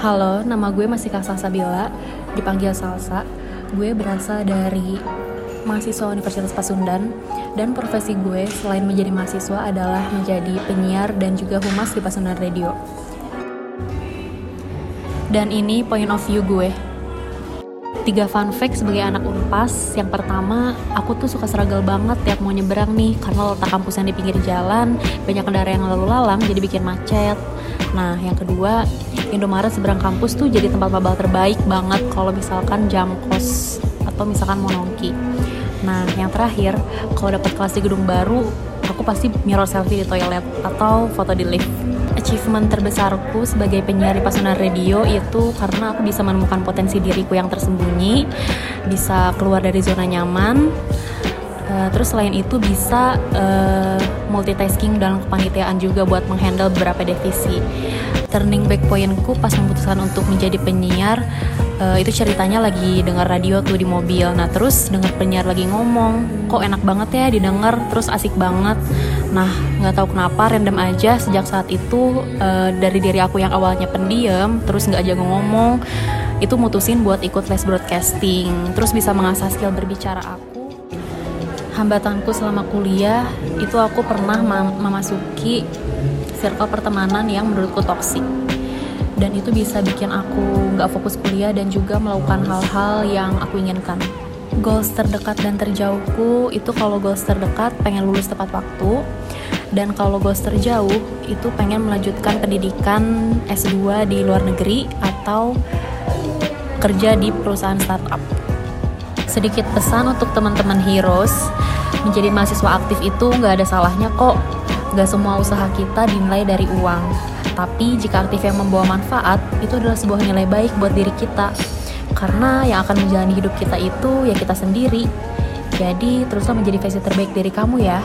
Halo, nama gue masih Kak Salsabila, dipanggil Salsa. Gue berasal dari mahasiswa Universitas Pasundan dan profesi gue selain menjadi mahasiswa adalah menjadi penyiar dan juga humas di Pasundan Radio. Dan ini point of view gue. Tiga fun fact sebagai anak Unpas. Yang pertama, aku tuh suka struggle banget tiap mau nyebrang nih karena letak kampusnya di pinggir jalan, banyak kendaraan yang lalu lalang jadi bikin macet. Nah, yang kedua, Indomaret seberang kampus tuh jadi tempat mabal terbaik banget kalau misalkan jam kos atau misalkan mau nongki. Nah, yang terakhir, kalau dapat kelas di gedung baru, aku pasti mirror selfie di toilet atau foto di lift. Achievement terbesarku sebagai penyiar di Pasundan Radio itu karena aku bisa menemukan potensi diriku yang tersembunyi, bisa keluar dari zona nyaman, Uh, terus selain itu bisa uh, multitasking dalam kepanitiaan juga buat menghandle beberapa divisi. Turning back pointku pas memutuskan untuk menjadi penyiar uh, itu ceritanya lagi dengar radio tuh di mobil. Nah terus dengar penyiar lagi ngomong, kok enak banget ya didengar, terus asik banget. Nah nggak tahu kenapa random aja sejak saat itu uh, dari diri aku yang awalnya pendiam, terus nggak jago ngomong, itu mutusin buat ikut les broadcasting, terus bisa mengasah skill berbicara aku hambatanku selama kuliah itu aku pernah memasuki circle pertemanan yang menurutku toksik dan itu bisa bikin aku nggak fokus kuliah dan juga melakukan hal-hal yang aku inginkan. Goals terdekat dan terjauhku itu kalau goals terdekat pengen lulus tepat waktu. Dan kalau goals terjauh itu pengen melanjutkan pendidikan S2 di luar negeri atau kerja di perusahaan startup sedikit pesan untuk teman-teman heroes. Menjadi mahasiswa aktif itu nggak ada salahnya kok. Nggak semua usaha kita dinilai dari uang. Tapi jika aktif yang membawa manfaat itu adalah sebuah nilai baik buat diri kita. Karena yang akan menjalani hidup kita itu ya kita sendiri. Jadi teruslah menjadi versi terbaik dari kamu ya